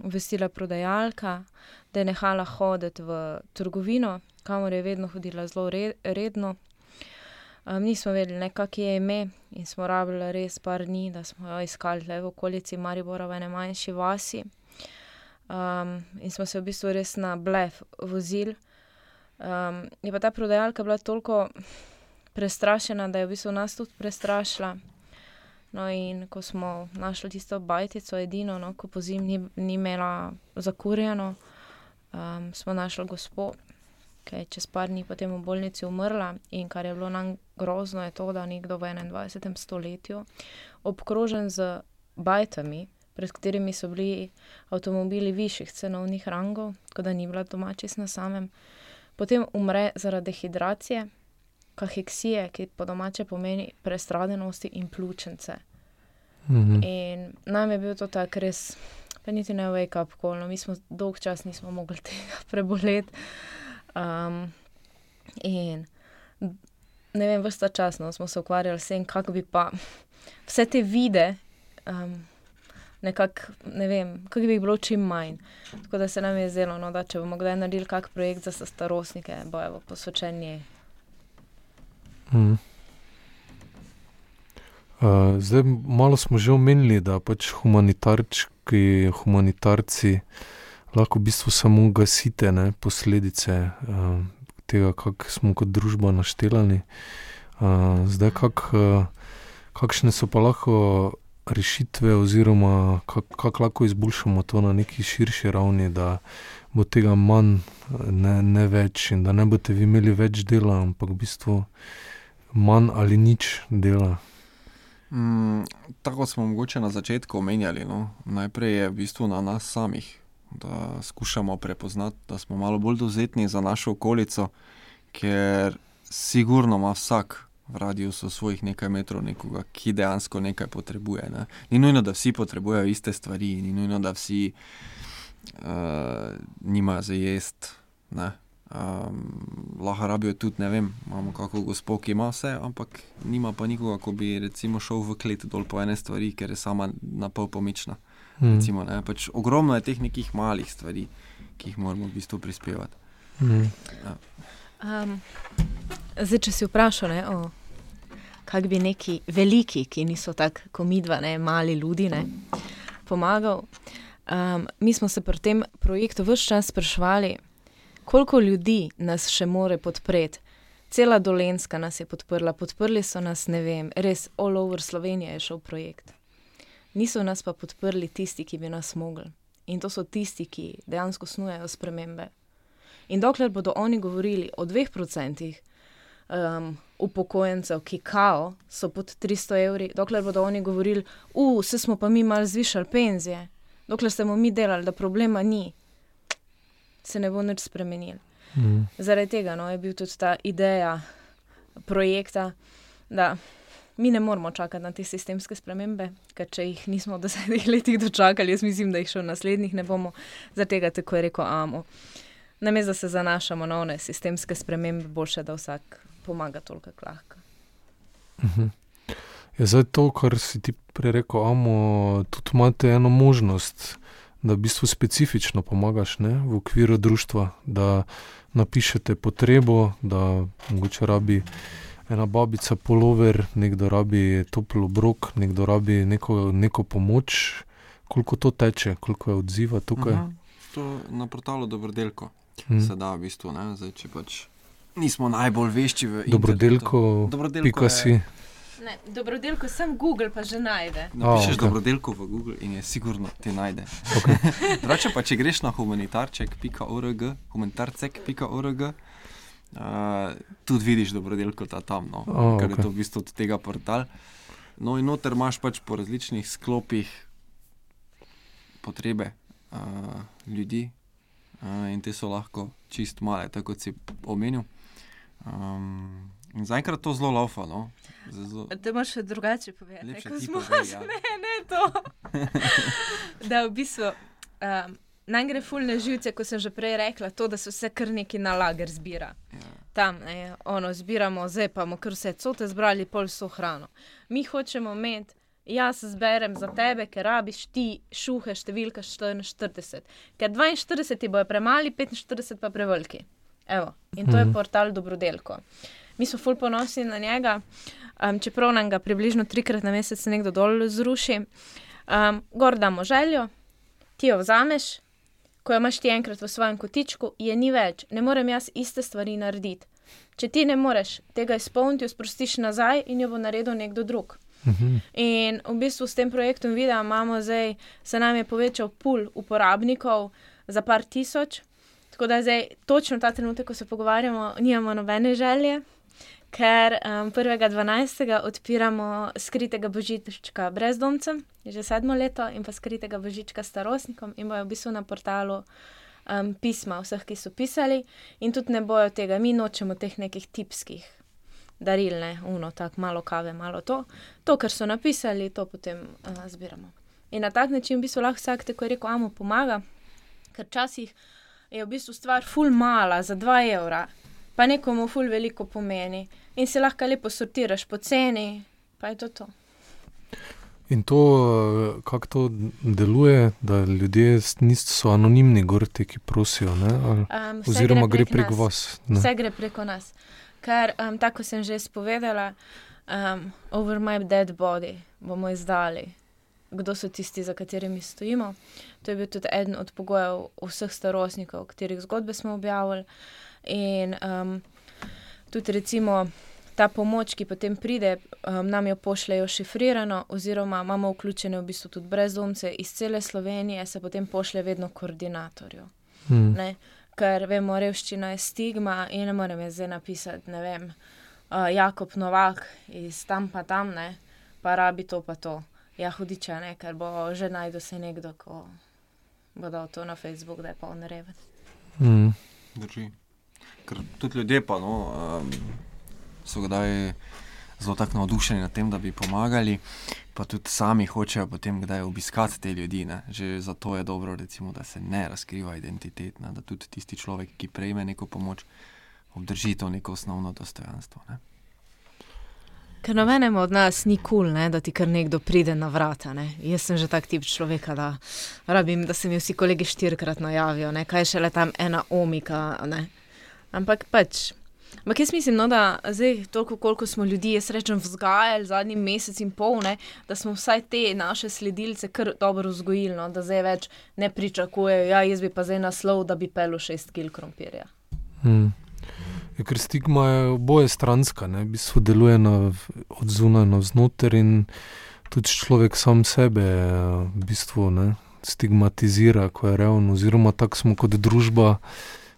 obvestila prodajalka, da je nehala hoditi v trgovino, kamor je vedno hodila zelo re, redno. Um, nismo vedeli, ne, kak je ime, in smo rabili res par dni, da smo jo iskali le v okolici Maribora, v eni manjši vasi. Um, in smo se v bistvu res na blef vozili. Um, je pa ta prodajalka bila toliko prestrašena, da je v bistvu nas tudi prestrašila. No, in ko smo našli tisto bajtico, edino, no, ko po zim ni, ni imela zakurjeno, um, smo našli gospo, ki je čez par dni potem v bolnici umrla. In kar je bilo nam grozno, je to, da nekdo v 21. stoletju, obkrožen z bajtami, pred katerimi so bili avtomobili višjih cenovnih rangov, tako da ni bila doma čist na samem, potem umre zaradi dehidracije, kaheksije, ki po domače pomeni prestradenosti in pljučnice. Mhm. In nam je bil to tako res, pa niti ne wake up call, no, mi smo dolg čas nismo mogli tega *laughs* preboleti. Um, in ne vem, vrsta čas no, smo se ukvarjali s tem, kako bi pa vse te vide. Um, Nekako, ne vem, kako bi jih bilo čim manj. Tako da se nam je zdelo, no, da če bomo kdaj naredili kak projekt za starostnike, bojo posvečen njej. Mm. Uh, zdaj, malo smo že omenili, da pač humanitarčki, humanitarci lahko v bistvu samo gasite ne, posledice uh, tega, kako smo kot družba naštelani. Uh, zdaj, kak, uh, kakšne so pa lahko rešitve, oziroma kako kak lahko izboljšamo to na neki širši ravni, da bo tega manj, ne, ne več, in da ne boste vi imeli več dela, ampak v bistvu manj ali nič dela. Mm, tako smo mogoče na začetku omenjali. No. Najprej je v bistvu na nas samih, da skušamo prepoznati, da smo malo bolj dovzetni za našo okolico, ker sigurno ima vsak v radiusu svojih nekaj metrov nekoga, ki dejansko nekaj potrebuje. Ne. Ni nujno, da vsi potrebujejo iste stvari, ni nujno, da vsi uh, nimajo za jesti. Um, lahko rabijo tudi, ne vem, imamo kako gospod, ki ima vse, ampak nima pa nikoga, ko bi recimo šel v klet dol po ene stvari, ker je sama na pol pomična. Mm. Recimo, ne, pač ogromno je teh nekih malih stvari, ki jih moramo v bistvu prispevati. Mm. Um, zdaj, če si vprašal, ne, o, kak bi neki veliki, ki niso tako komidva, ne, mali ljudi, ne, pomagal. Um, mi smo se pri tem projektu vse čas sprašvali, koliko ljudi nas še more podpreti. Cela Dolenska nas je podprla, podprli so nas, ne vem, res all over Slovenija je šel projekt. Niso nas pa podprli tisti, ki bi nas mogli. In to so tisti, ki dejansko snujejo spremembe. In dokler bodo oni govorili o dveh procentih um, upokojencev, ki kao so pod 300 evri, dokler bodo oni govorili, uh, se smo pa mi malo zvišali penzije, dokler smo mi delali, da problema ni, se ne bo nič spremenil. Mm. Zaradi tega no, je bil tudi ta ideja projekta, da mi ne moramo čakati na te sistemske spremembe, ker če jih nismo *laughs* v desetih letih dočakali, jaz mislim, da jih še v naslednjih ne bomo, zaradi tega tako je rekel Amo. Namesto da se zanašamo na one sistemske spremembe, boljše, da vsak pomaga toliko, kot lahko. Mhm. Je zdaj to, kar si ti prej rekel, amo, tudi imate eno možnost, da v bistvu specifično pomagaš ne, v okviru društva, da napišete potrebo, da mogoče rabi ena babica polover, nekdo rabi toplo obrok, nekdo rabi neko, neko pomoč. Koliko to teče, koliko je odziva tukaj? Aha. To na portalu Dobrodelko Mhm. se da v bistvu, ne, zdaj če pač nismo najbolj vešči v Dobrodelko, Dobrodelko pika je- si. Ne, dobrodelko sem Google pa že najde. Napišeš A, oh, okej. dobrodelko v Google in je sigurno ti najde. Okay. *laughs* Drugače pa, če greš na humanitarček.org, humanitarcek.org, uh, tudi vidiš dobrodelko ta tam, no, A, ker je okej. to v bistvu od tega portal. No in noter imaš pač po različnih sklopih potrebe uh, ljudi uh, in te so lahko čist male, tako kot si omenil. Um, in zaenkrat to zelo laufa, no. Zelo, Te moraš še drugače povedati. Lepše ko ti smo- povej, ja. *laughs* Ne, ne to. *laughs* da v bistvu um, nam gre fulne živce, kot sem že prej rekla, to, da se vse kar neki na lager zbira. ja. Tam, ne, ono, zbiramo, zdaj pa bomo kar vse cote zbrali, pol so hrano. Mi hočemo imeti, jaz zberem za tebe, ker rabiš ti šuhe številka 44. Ker 42 ti bojo premali, 45 pa preveliki. Evo, in to je Mhm. portal Dobrodelko. Mi smo ful ponosni na njega, um, čeprav nam ga približno trikrat na mesec nekdo dol zruši. Um, gor damo željo, ti jo vzameš, ko jo imaš ti enkrat v svojem kotičku, je ni več, ne morem jaz iste stvari narediti. Če ti ne moreš tega izpolniti, jo sprostiš nazaj in jo bo naredil nekdo drug. Mhm. In v bistvu s tem projektom videa imamo zdaj, se nam je povečal pul uporabnikov za par tisoč. Tako da zdaj, točno ta trenutek, ko se pogovarjamo, nimamo nobene želje, ker um, 1.12. odpiramo skritega božička brezdomcem, že sedmo leto, in pa skritega božička starostnikom, in bojo v bistvu na portalu um, pisma vseh, ki so pisali, in tudi ne bojo tega, mi nočemo teh nekih tipskih daril, ne, uno, tako malo kave, malo to. To, kar so napisali, to potem uh, zbiramo. In na tak način v bistvu lahko vsak, tako rekel, amo pomaga, ker včasih je v bistvu stvar ful mala za 2 evra, pa nekomu ful veliko pomeni. In si lahko lepo sortiraš po ceni, pa je to to. In to, kako to deluje, da ljudje niso anonimni, gor ti, ki prosijo, ne? Ali, Um, oziroma gre prek nas. vas. Ne? Vse gre preko nas. Ker, um, tako sem že spovedala, um, over my dead body bomo izdali, kdo so tisti, za katerimi stojimo. To je bil tudi eden od pogojev vseh starostnikov, katerih zgodbe smo objavili. In um, tudi recimo ta pomoč, ki potem pride, um, nam jo pošljejo šifrirano, oziroma imamo vključene v bistvu tudi brezdomce iz cele Slovenije, se potem pošlje vedno koordinatorju. Hmm. Ne? Ker vemo, revščina je stigma in ne morem jaz zdaj napisati, ne vem, uh, Jakob Novak iz tam pa tam, ne, pa rabi to pa to. Ja, hudiče, ne, ker bo že najdel se nekdo, ko bo dal to na Facebook, da je pa on reven. Hmm. Drži. Ker tudi ljudje pa no, um, so kdaj zelo tako navdušeni nad tem, da bi pomagali, pa tudi sami hočejo potem kdaj obiskati te ljudi. Ne. Že zato je dobro, recimo, da se ne razkriva identitet, ne. da tudi tisti človek, ki prejme neko pomoč, obdrži to neko osnovno dostojanstvo. Ne. Ker nobenemu od nas ni kul, cool, da ti kar nekdo pride na vrata. Ne? Jaz sem že tak tip človeka, da rabim, da se mi vsi kolegi štirikrat najavijo, ne? kaj še le tam ena omika. Ne? Ampak pač. Ampak jaz mislim, no, da zdaj, toliko koliko smo ljudi, jaz rečem, vzgajali zadnji mesec in pol, ne, da smo vsaj te naše sledilce kar dobro vzgojili, no, da zdaj več ne pričakujejo, ja, jaz bi pa zdaj naslov, da bi pelo šest kil krompirja. Hmm. Je, ker stigma je oboje stranska, ne bi sodeluje od zunaj na vznoter in tudi človek sam sebe v bistvu ne, stigmatizira, ko je revno, oziroma tako smo kot družba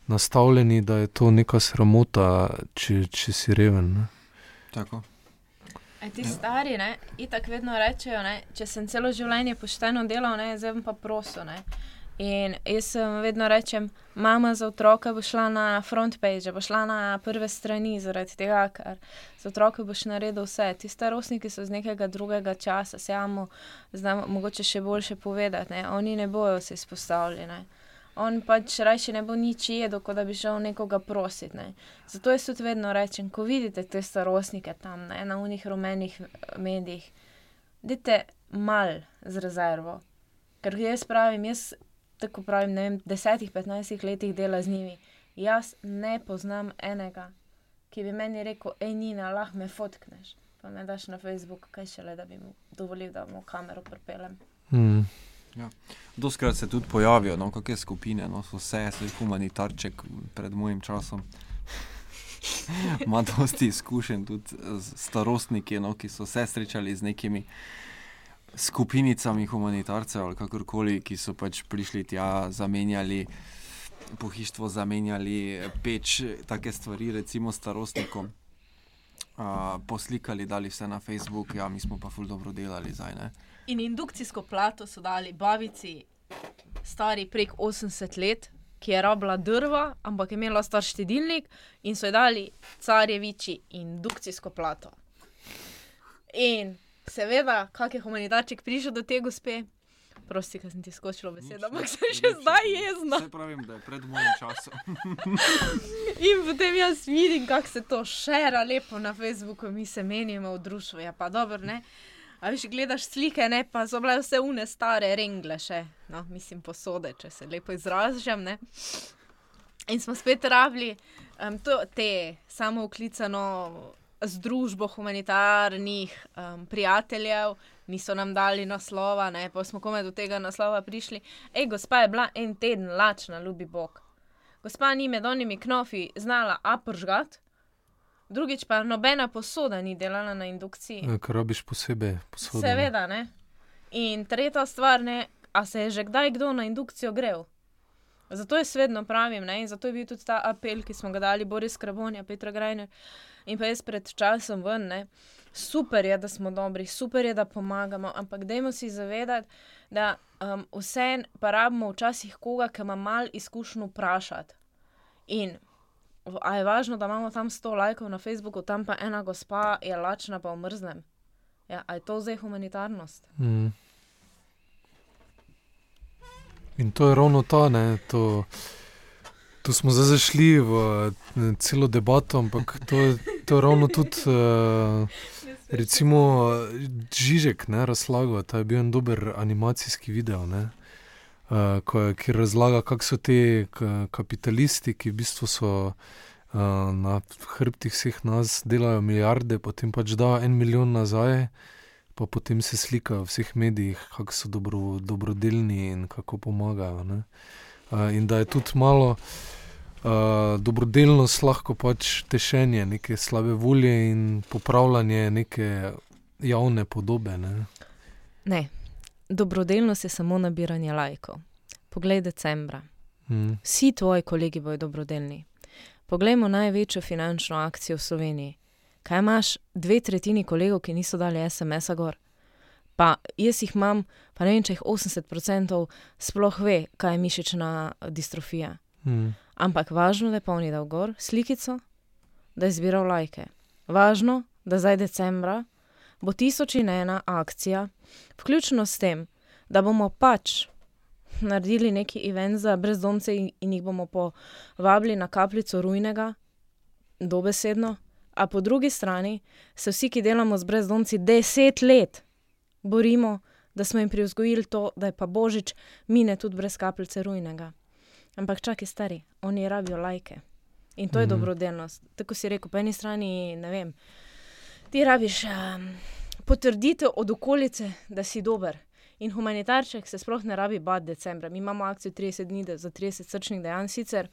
nastavljeni, da je to neka sramota, če, če si reven. Ne. Tako. E, ti stari, ne, itak vedno rečejo, ne, če sem celo življenje pošteno delal, ne, zdaj pa prosim. In jaz sem vedno rečem, mama za otroka bo šla na front page, bo šla na prve strani, zaradi tega, ker za otroka boš naredil vse. Ti starostniki so z nekega drugega časa, se jamo, znam mogoče še boljše povedati, ne? oni ne bojo se izpostavljeni. On pač raje ne bo nič jedel, kot da bi šel nekoga prositi. Ne? Zato jaz tudi vedno rečem, ko vidite te starostnike tam ne? na unih rumenih medijih, dite mal z rezervo. Ker jaz pravim, jaz tako pravim, ne vem, desetih, petnajstih letih dela z njimi. Jaz ne poznam enega, ki bi meni rekel, hej, Nina, lahko me fotkneš. Pa me daš na Facebook, kaj šele, da bi mu dovolil, da mu kamero pripeljem. Hmm. Ja. Doskrat se tudi pojavijo, no, kakšne skupine, no, so vse, so humanitarček pred mojim časom. *laughs* Ima dosti izkušenj tudi starostniki, no, ki so se srečali z nekimi skupinicami humanitarcev ali kakorkoli, ki so pač prišli tja, zamenjali pohištvo, zamenjali peč, take stvari, recimo starostnikom. Uh, poslikali, dali vse na Facebook, ja, mi smo pa ful dobro delali zdaj. Ne? In indukcijsko plato so dali babici, stari prek 80 let, ki je rabila drva, ampak je imela star štedilnik in so ji dali carjeviči indukcijsko plato. In seveda, kak je humanitarček prišel do te gospe. Prosti, ker sem ti skočila besedo, ampak sem še zdaj jezna. Se pravim, da je pred mojim časom. *laughs* In potem jaz vidim, kako se to šera lepo na Facebooku, mi se menimo v društvu. Ja, pa dobro, ne. A veš, gledaš slike, ne, pa so bile vse une stare rengle še, no, mislim posode, če se lepo izražam, ne. In smo spet rabili um, to, te samo uklicano združbo humanitarnih um, prijateljev, niso nam dali naslova, ne, pa smo komaj do tega naslova prišli. Ej, gospa je bila en teden lačna, ljubi Bog. Gospa ni med onimi knofi znala apržgat, drugič pa nobena posoda ni delala na indukciji. Ja, kar robiš posebej, posebej. Seveda, ne. In tretja stvar, ne, a se je že kdaj kdo na indukcijo grel? Zato jaz vedno pravim, ne, in zato je bil tudi ta apel, ki smo ga dali Boris Krabonja, Petra Grajner in pa jaz pred časom ven. Ne. Super je, da smo dobri, super je, da pomagamo, ampak dajmo si zavedati, da um, vse pa rabimo včasih koga, ki ima malo izkušnjo vprašati. In a je važno, da imamo tam 100 lajkov na Facebooku, tam pa ena gospa je lačna, pa umrznem. Ja, a je to zdaj humanitarnost? Mm. In to je ravno ta, ne, to. Tu smo zdaj zašli v celo debato, ampak to je, to je ravno tudi, uh, recimo, Žižek, ne, razlagal, ta je bil en dober animacijski video, ne, ko, ki razlaga, kako so te kapitalisti, ki v bistvu so uh, na hrbtih vseh nas, delajo milijarde, potem pač da en milijon nazaj, pa potem se slikajo v vseh medijih, kako so dobro, dobrodelni in kako pomagajo. Uh, in da je tudi malo uh, dobrodelnost lahko pač tešenje neke slabe volje in popravljanje neke javne podobe. Ne? ne. Dobrodelnost je samo nabiranje lajkov. Poglej, decembra. Mm. Vsi tvoji kolegi bodo dobrodelni. Poglejmo največjo finančno akcijo v Sloveniji. Kaj imaš dve tretjini kolegov, ki niso dali SMS-a gor? Pa jaz jih imam, pa ne vem, če jih 80% sploh ve, kaj je mišična distrofija. Mm. Ampak važno je, da je polni dal gor slikico, da je zbiral lajke. Važno, da zdaj decembra bo tisoč in ena akcija, vključno s tem, da bomo pač naredili neki event za brezdomce in, jih bomo povabili na kapljico rujnega, dobesedno. A po drugi strani se vsi, ki delamo z brezdomci deset let, borimo, da smo jim privzgojili to, da je pa božič mine tudi brez kapljice rujnega. Ampak čakaj, stari, oni rabijo lajke. In to je Mhm. dobrodelnost. Tako si rekel, po eni strani, ne vem, ti rabiš um, potrditev od okolice, da si dober. In humanitarček se sploh ne rabi bati decembra. Mi imamo akcijo 30 dni za 30 srčnih dejanj sicer,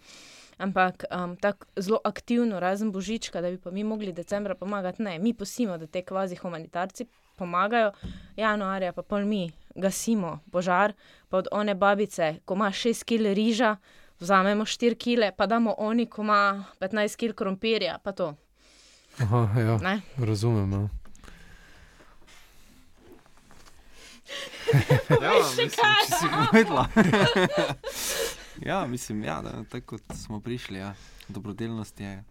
ampak um, tako zelo aktivno, razen božička, da bi pa mi mogli decembra pomagati. Ne, mi pustimo, da te kvazi humanitarci pomagajo, januarja pa pol mi gasimo požar, pa od one babice, ko ima 6 kg riža, vzamemo 4 kg, pa damo oni, ko ima 15 kg krompirja, pa to. Aha, ja, Ne? razumem. Ja. Ja, mislim, če si *laughs* povedala. *laughs* ja, mislim, ja, da, tako kot smo prišli. Ja. Dobrodelnost je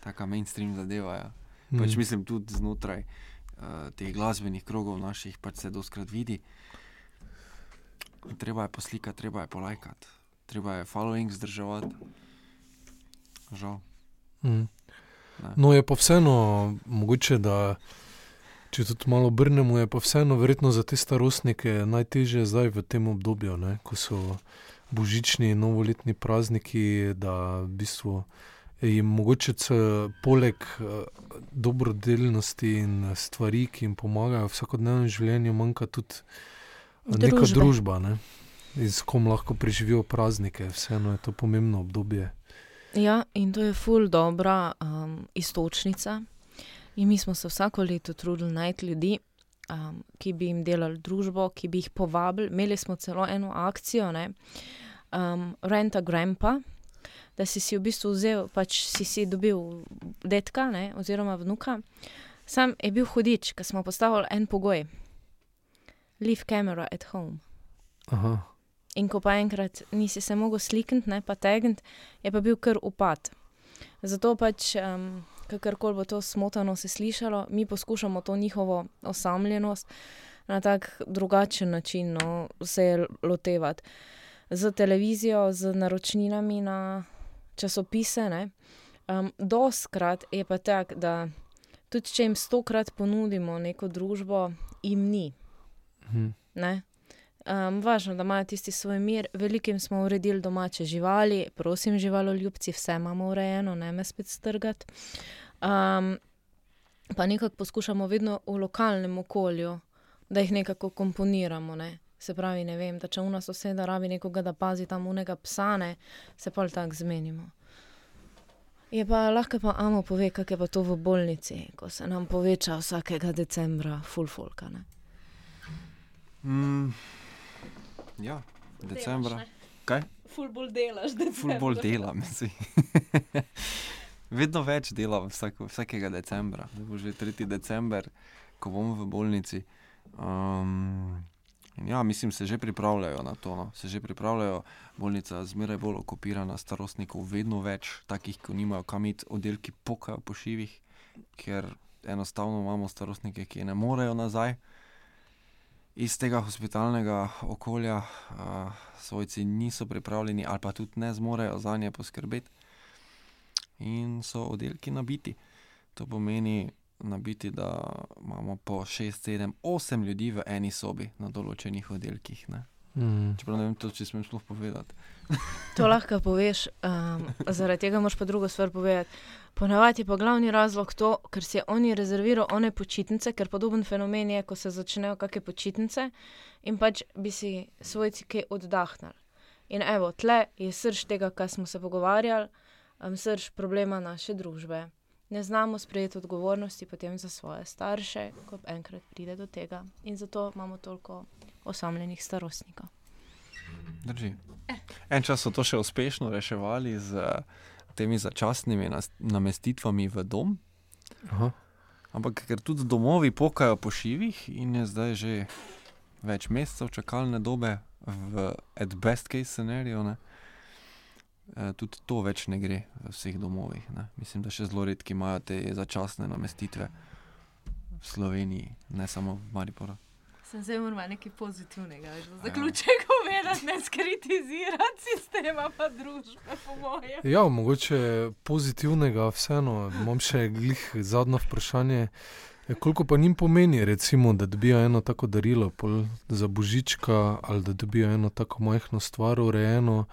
taka mainstream zadeva. Ja. Pač Mm. mislim tudi znotraj uh, teh glasbenih krogov naših, pač se doskrat vidi. Treba je poslikati, treba je polajkati, treba je following zdrževati. Žal. Mm. Ne. No, je pa vseeno mogoče, da če tudi malo obrnemo, je pa vseeno verjetno za te starostnike najtežje zdaj v tem obdobju, ne, ko so božični in novoletni prazniki, da v bistvu jim mogoče poleg eh, dobrodelnosti in stvari, ki jim pomagajo v vsakodnevnem življenju, manjka tudi eh, neka Družbe. družba, ne, s kom lahko preživijo praznike. Vseeno je to pomembno obdobje. Ja, in to je ful dobra um, istočnica. In mi smo se vsako leto trudili najti ljudi, um, ki bi jim delali družbo, ki bi jih povabili. Imeli smo celo eno akcijo, ne, um, Renta Grandpa, da si si v bistvu vzel, pač si si dobil detka ne, oziroma vnuka. Sam je bil hudič, ker smo postavili en pogoj: leave camera at home. Aha. In ko pa enkrat nisi se mogel slikniti, ne pa tegniti, je pa bil kar upad. Zato pač, um, kakorkoli bo to smotano se slišalo, mi poskušamo to njihovo osamljenost na tak drugačen način no, se lotevati. Z televizijo, z naročninami na časopise. Ne, um, doskrat je pa tako, da tudi če jim stokrat ponudimo neko družbo, jim ni. Mhm. Ne? Um, važno, da imajo tisti svoj mir. Velikim smo uredili domače živali, prosim, živaloljubci, vse imamo urejeno, ne me spet strgati. Um, pa nekako poskušamo vedno v lokalnem okolju, da jih nekako komponiramo. Ne? Se pravi, ne vem, da če u nas soseda rabi nekoga, da pazi tam unega psa, ne, se pa tako zmenimo. Je pa lahko pa Amo pove, kako je pa to v bolnici, ko se nam poveča vsakega decembra, full folka. Ne? Mm, ja, decembra. Kaj? Ful bolj delaš, da Ful bolj delam. *laughs* Vedno več delam vsak, vsakega decembra. Zdaj bo že 3. december, ko bom v bolnici. Um, ja, mislim, se že pripravljajo na to. No. Se že pripravljajo, bolnica zmeraj bolj okupirana, starostnikov vedno več, takih, ki nimajo kam iti, oddelki pokajo po šivih, ker enostavno imamo starostnike, ki ne morejo nazaj. Iz tega hospitalnega okolja uh, svojci niso pripravljeni, ali pa tudi ne zmorejo za nje poskrbeti, in so oddelki nabiti. To pomeni nabiti, da imamo po 6, 7, 8 ljudi v eni sobi na določenih oddelkih. Ne? Mm. Čeprav ne vem, to, če smem sploh povedati. *laughs* To lahko poveš, um, zaradi tega moraš pa drugo stvar povedati. Ponavadi je pa glavni razlog to, ker si je oni rezerviral one počitnice, ker podoben fenomen je, ko se začnejo kakšne počitnice in pač bi si svojci kaj oddahnili. In evo, tle je srč tega, kar smo se pogovarjali, um, srč problema naše družbe. Ne znamo sprejeti odgovornosti potem za svoje starše, ko enkrat pride do tega. In zato imamo toliko osamljenih starostnikov. Drži. En čas so to še uspešno reševali z eh, temi začasnimi namestitvami v dom, Aha. ampak ker tudi domovi pokajo po šivih in je zdaj že več mesecev čakalne dobe v at best case scenariju, ne, eh, tudi to več ne gre v vseh domovih. Ne. Mislim, da še zelo redki imajo te začasne namestitve. v Sloveniji, ne samo v Mariboru. Sem zdaj moral nekaj pozitivnega, za zaključek *laughs* povedati, ne skritizirati sistema, pa družbe, po mojem. Ja, mogoče pozitivnega, vseeno. Imam še glih zadnjo vprašanje. Ja, koliko pa njim pomeni, recimo, da dobijo eno tako darilo pol za božička ali da dobijo eno tako majhno stvar urejeno?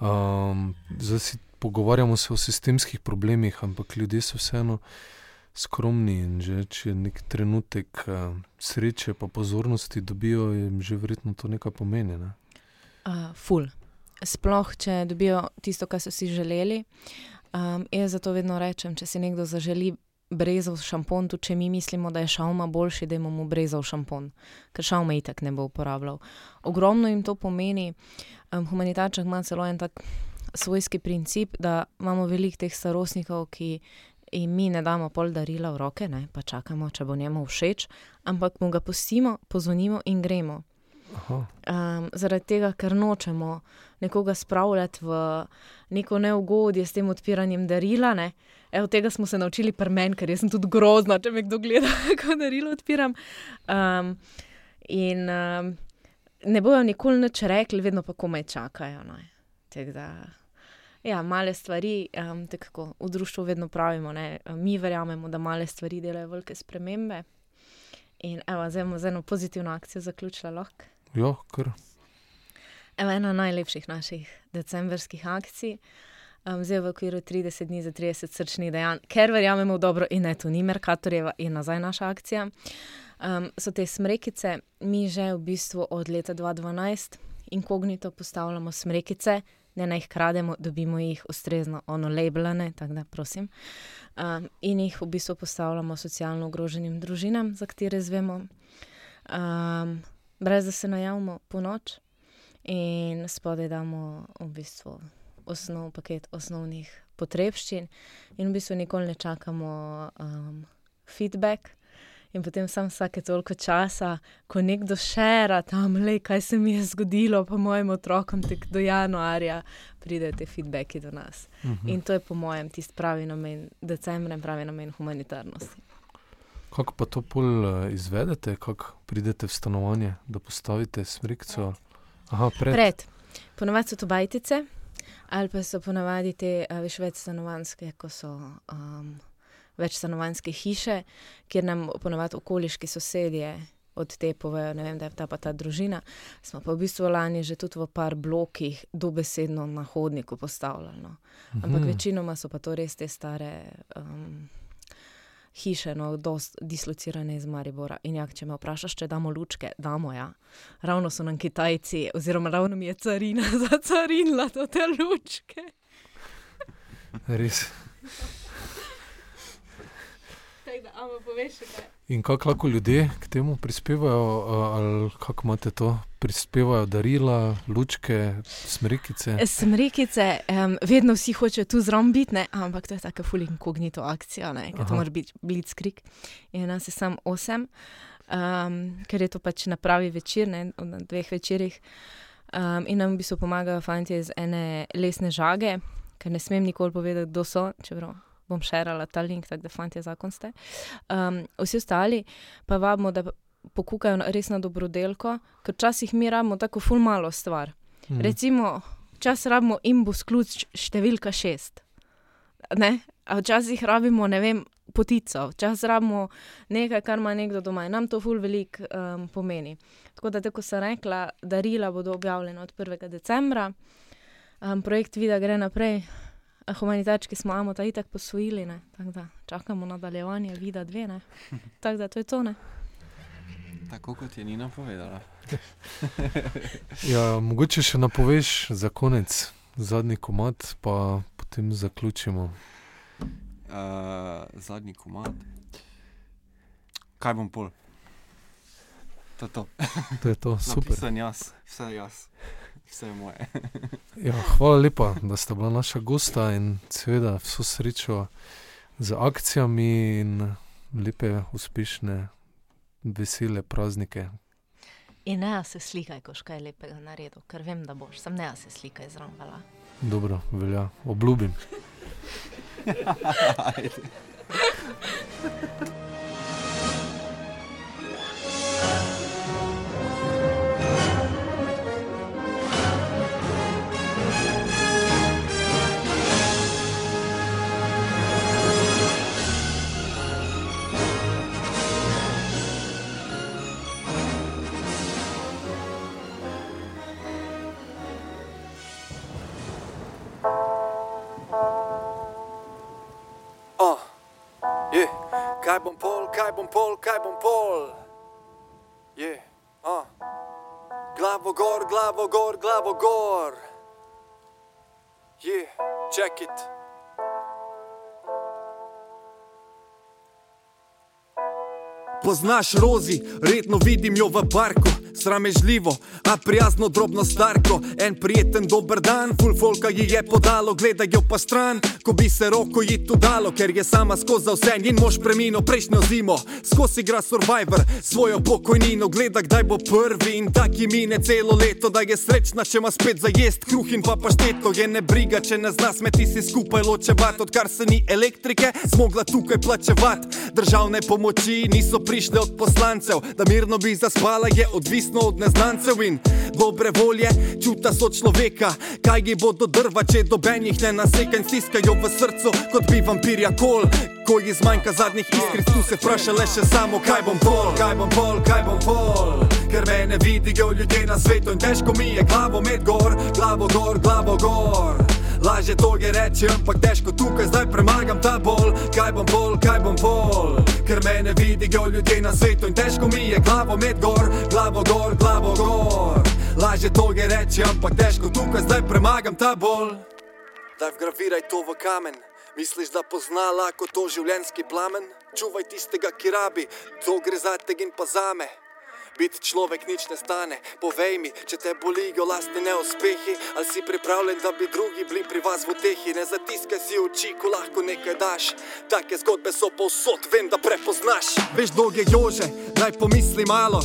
Um, zdaj si pogovarjamo se o sistemskih problemih, ampak ljudje so vseeno skromni in že če nek trenutek uh, sreče pa pozornosti dobijo, jim že verjetno to nekaj pomeni. Ne? Uh, ful. Sploh, če dobijo tisto, kar so si želeli. Um, jaz zato vedno rečem, če si nekdo zaželi brezov šampon, tudi če mi mislimo, da je šalma boljši, da imamo brezov šampon, ker šalma itak ne bo uporabljal. Ogromno jim to pomeni. Um, humanitarček ima celo en tak svojski princip, da imamo veliko teh starostnikov, ki jim mi ne damo pol darila v roke, ne, pa čakamo, če bo njemu všeč, ampak mu ga pustimo, pozvonimo in gremo. Um, zaradi tega, ker nočemo nekoga spravljati v neko neugodje s tem odpiranjem darila. Ne. Evo, tega smo se naučili pri meni, ker sem tudi grozna, če me kdo gleda, *laughs* kako darilo odpiram. Um, in um, ne bojo nikoli nič rekli, vedno pa komaj čakajo. Da, ja, male stvari, um, tako v društvu vedno pravimo, ne, mi verjamemo, da male stvari delajo velike spremembe. In evo, zdaj bomo z eno pozitivno akcijo zaključili lahko. Ja, kar. Evo, ena najlepših naših decembrskih akcij, um, zdaj v okviru 30 dni za 30 srčnih dejanj, ker verjamemo v dobro in ne to ni Merkatorjeva in nazaj naša akcija. Um, so te smrekice, mi že v bistvu od leta 2012 inkognito postavljamo smrekice, ne naj jih krademo, dobimo jih ustrezno ono labelane, tako da prosim. Um, in jih v bistvu postavljamo socialno ogroženim družinam, za katere zvemo. Um, brez da se najavimo po noč in spodaj damo v bistvu osnov paket osnovnih potrebščin, in v bistvu nikoli ne čakamo um, feedback. In potem sam vsake toliko časa, ko nekdo šera tam, le kaj se mi je zgodilo, pa mojim otrokom, tek do januarja, pridejo te feedbacki do nas. Uh -huh. In to je po mojem tisti pravi namen, decembra, pravi namen humanitarnosti. Kako pa to pol uh, izvedete, kako pridete v stanovanje, da postavite smrkco? Aha, pred. pred. Ponovadi so to bajtice, ali pa so ponovadi te uh, več stanovanske, ko so. Um, več stanovanske hiše, kjer nam ponovadi okoliški sosedje od te povejo, vem, da je ta pa ta družina. Smo pa v bistvu lani že tudi v par blokih dobesedno na hodniku postavljali. No. Ampak mhm. večinoma so pa to res te stare. Um, Hiše, no, dosti dislocirane iz Maribora. In ja, če me vprašaš, če damo lučke, damo ja. Ravno so nam Kitajci, oziroma ravno mi je carina *laughs* za carinila te lučke. Res. Ampak poveš, kaj. In kako lahko ljudje k temu prispevajo, ali kako imate to, prispevajo darila, lučke, smrekice? Smrekice, um, vedno vsi hočejo tu zraven biti, ne? ampak to je tako fulin kognito akcija, ker to mora biti blitzkrieg. In nas je sam osem, um, ker je to pač na pravi večer, ne? na dveh večerjih. Um, in nam v bistvu pomagajo fanti iz ene lesne žage, ker ne smem nikoli povedati, kdo so, čeprav bom širila ta link, tako da fanti zakon ste. Um, vsi ostali pa vabimo, da pokukajo res na dobrodelko, ker včasih mi rabimo tako ful malo stvar. Mm. Recimo, čas rabimo imbus ključ številka šest. Ne? A včasih rabimo, ne vem, potico, včasih rabimo nekaj, kar ima nekdo doma in nam to ful velik um, pomeni. Tako da, tako sem rekla, darila bodo objavljena od 1. decembra, um, projekt Vida gre naprej humanitarčki smo amo ta itak posvojili, tako da čakamo nadaljevanje, vida dve. *laughs* Tako da to je to. Ne? Tako kot je Nina povedala. *laughs* ja, mogoče še napoveš za konec, zadnji komat, pa potem zaključimo. Uh, zadnji komat. Kaj bom pol? To je to. to je to, *laughs* super. Sem jaz, vse jaz vse je moje. *laughs* ja, hvala lepa, da ste bila naša gosta in seveda vso srečo z akcijami in lepe, uspešne, vesele praznike. In ne, se slikaj, ko škaj lepega naredil, ker vem, da boš, sem ne, se slikaj zraven. Dobro, velja, obljubim. *laughs* *laughs* Kaj bom pol, kaj bom pol, kaj bom pol. Je, yeah. uh. glavo gor, glavo gor, glavo gor. Je, yeah. check it. Poznaš rozi, redno vidim jo v parku, sramežljivo, a prijazno drobno starko. En prijeten dober dan, full folka ji je podalo, gledaj jo pa stran, ko bi se roko ji tu dalo, ker je sama skozi vse in mož premino prejšnjo zimo. Skozi igra survivor, svojo pokojnino, gleda kdaj bo prvi in taki mine celo leto, da je srečna, če ima spet za jest kruh in pa pašteto. Je ne briga, če ne zna smeti si skupaj ločevat, odkar se ni elektrike, zmogla tukaj plačevat. Državne pomoči niso prišle od poslancev, da mirno bi zaspala, je odvisno od neznancev in dobre volje, čuta so človeka, kaj ji bodo drva, če dobenih ne naseka in stiskajo v srcu, kot bi vampirja kol. Ko ji zmanjka zadnjih iskric, tu se vpraša le še samo, kaj bom pol, kaj bom pol, kaj bom pol. Ker me ne vidijo ljudje na svetu in težko mi je glavo med gor, glavo gor, glavo gor. Lažje to je reči, ampak težko tukaj zdaj premagam ta bol. Kaj bom pol, kaj bom pol, ker me ne vidijo ljudje na svetu in težko mi je glavo med gor, glavo gor, glavo gor. Lažje to je reči, ampak težko tukaj zdaj premagam ta bol. Daj vgraviraj to v kamen. Misliš, da pozna lahko to življenjski plamen? Čuvaj tistega, ki rabi, to gre za tega in pa zame. Biti človek nič ne stane, povej mi, če te bolijo lastni neuspehi, ali si pripravljen, da bi drugi bili pri vas v tehi. Ne zatiskaj si oči, ko lahko nekaj daš. Take zgodbe so povsod, vem, da prepoznaš. Veš, dolge jože, naj pomisli malo.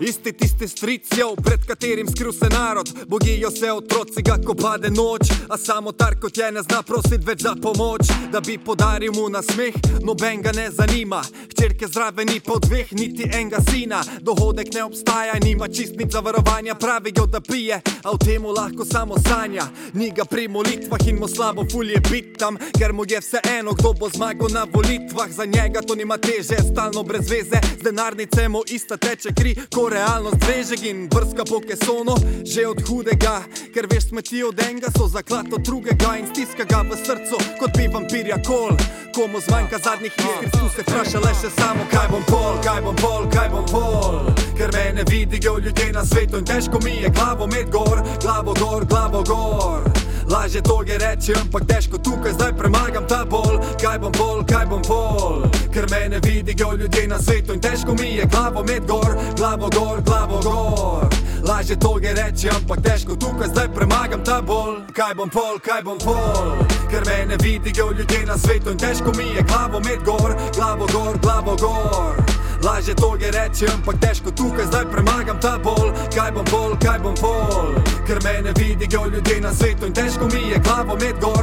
Isti tisti stricijo, pred katerim skril se narod, bogijo se otroci, ga ko pade noč, a samo tar kot je ne zna prositi več za pomoč, da bi podaril mu na smeh, noben ga ne zanima. Hčerke zraven ni po dveh, niti enega sina, dohodek ne obstaja, nima čistnic zavarovanja, pravijo, da pije, a v temu lahko samo sanja. Ni ga pri molitvah in mu slabo fulje bit tam, ker mu je vse eno, kdo bo zmagal na volitvah, za njega to nima teže, stalno brez veze, z denarnice mu ista teče kri, ko realnost drežek in brska po kesono, že od hudega, ker veš smeti od enega, so zaklad od drugega in stiska ga v srcu, kot bi vampirja kol. Komu zmanjka zadnjih iskric, tu se vpraša le še samo, kaj bom pol, kaj bom pol, kaj bom pol. Ker me ne vidijo ljudje na svetu in težko mi je glavo med gor, glavo gor, glavo gor. Lažje to je reči, ampak težko tukaj zdaj premagam ta bol. Kaj bom pol, kaj bom pol, ker me ne vidijo ljudje na svetu in težko mi je glavo med gor, glavo gor, glavo gor. Lažje to je reči, ampak težko tukaj zdaj premagam ta bol. Kaj bom pol, kaj bom pol, ker me ne vidijo ljudje na svetu in težko mi je glavo med gor, glavo gor, glavo gor. Lažje to je reči, ampak težko tukaj zdaj premagam ta bol. Kaj bom pol, kaj bom pol, ker me ne vidijo ljudje na svetu in težko mi je glavo med gor,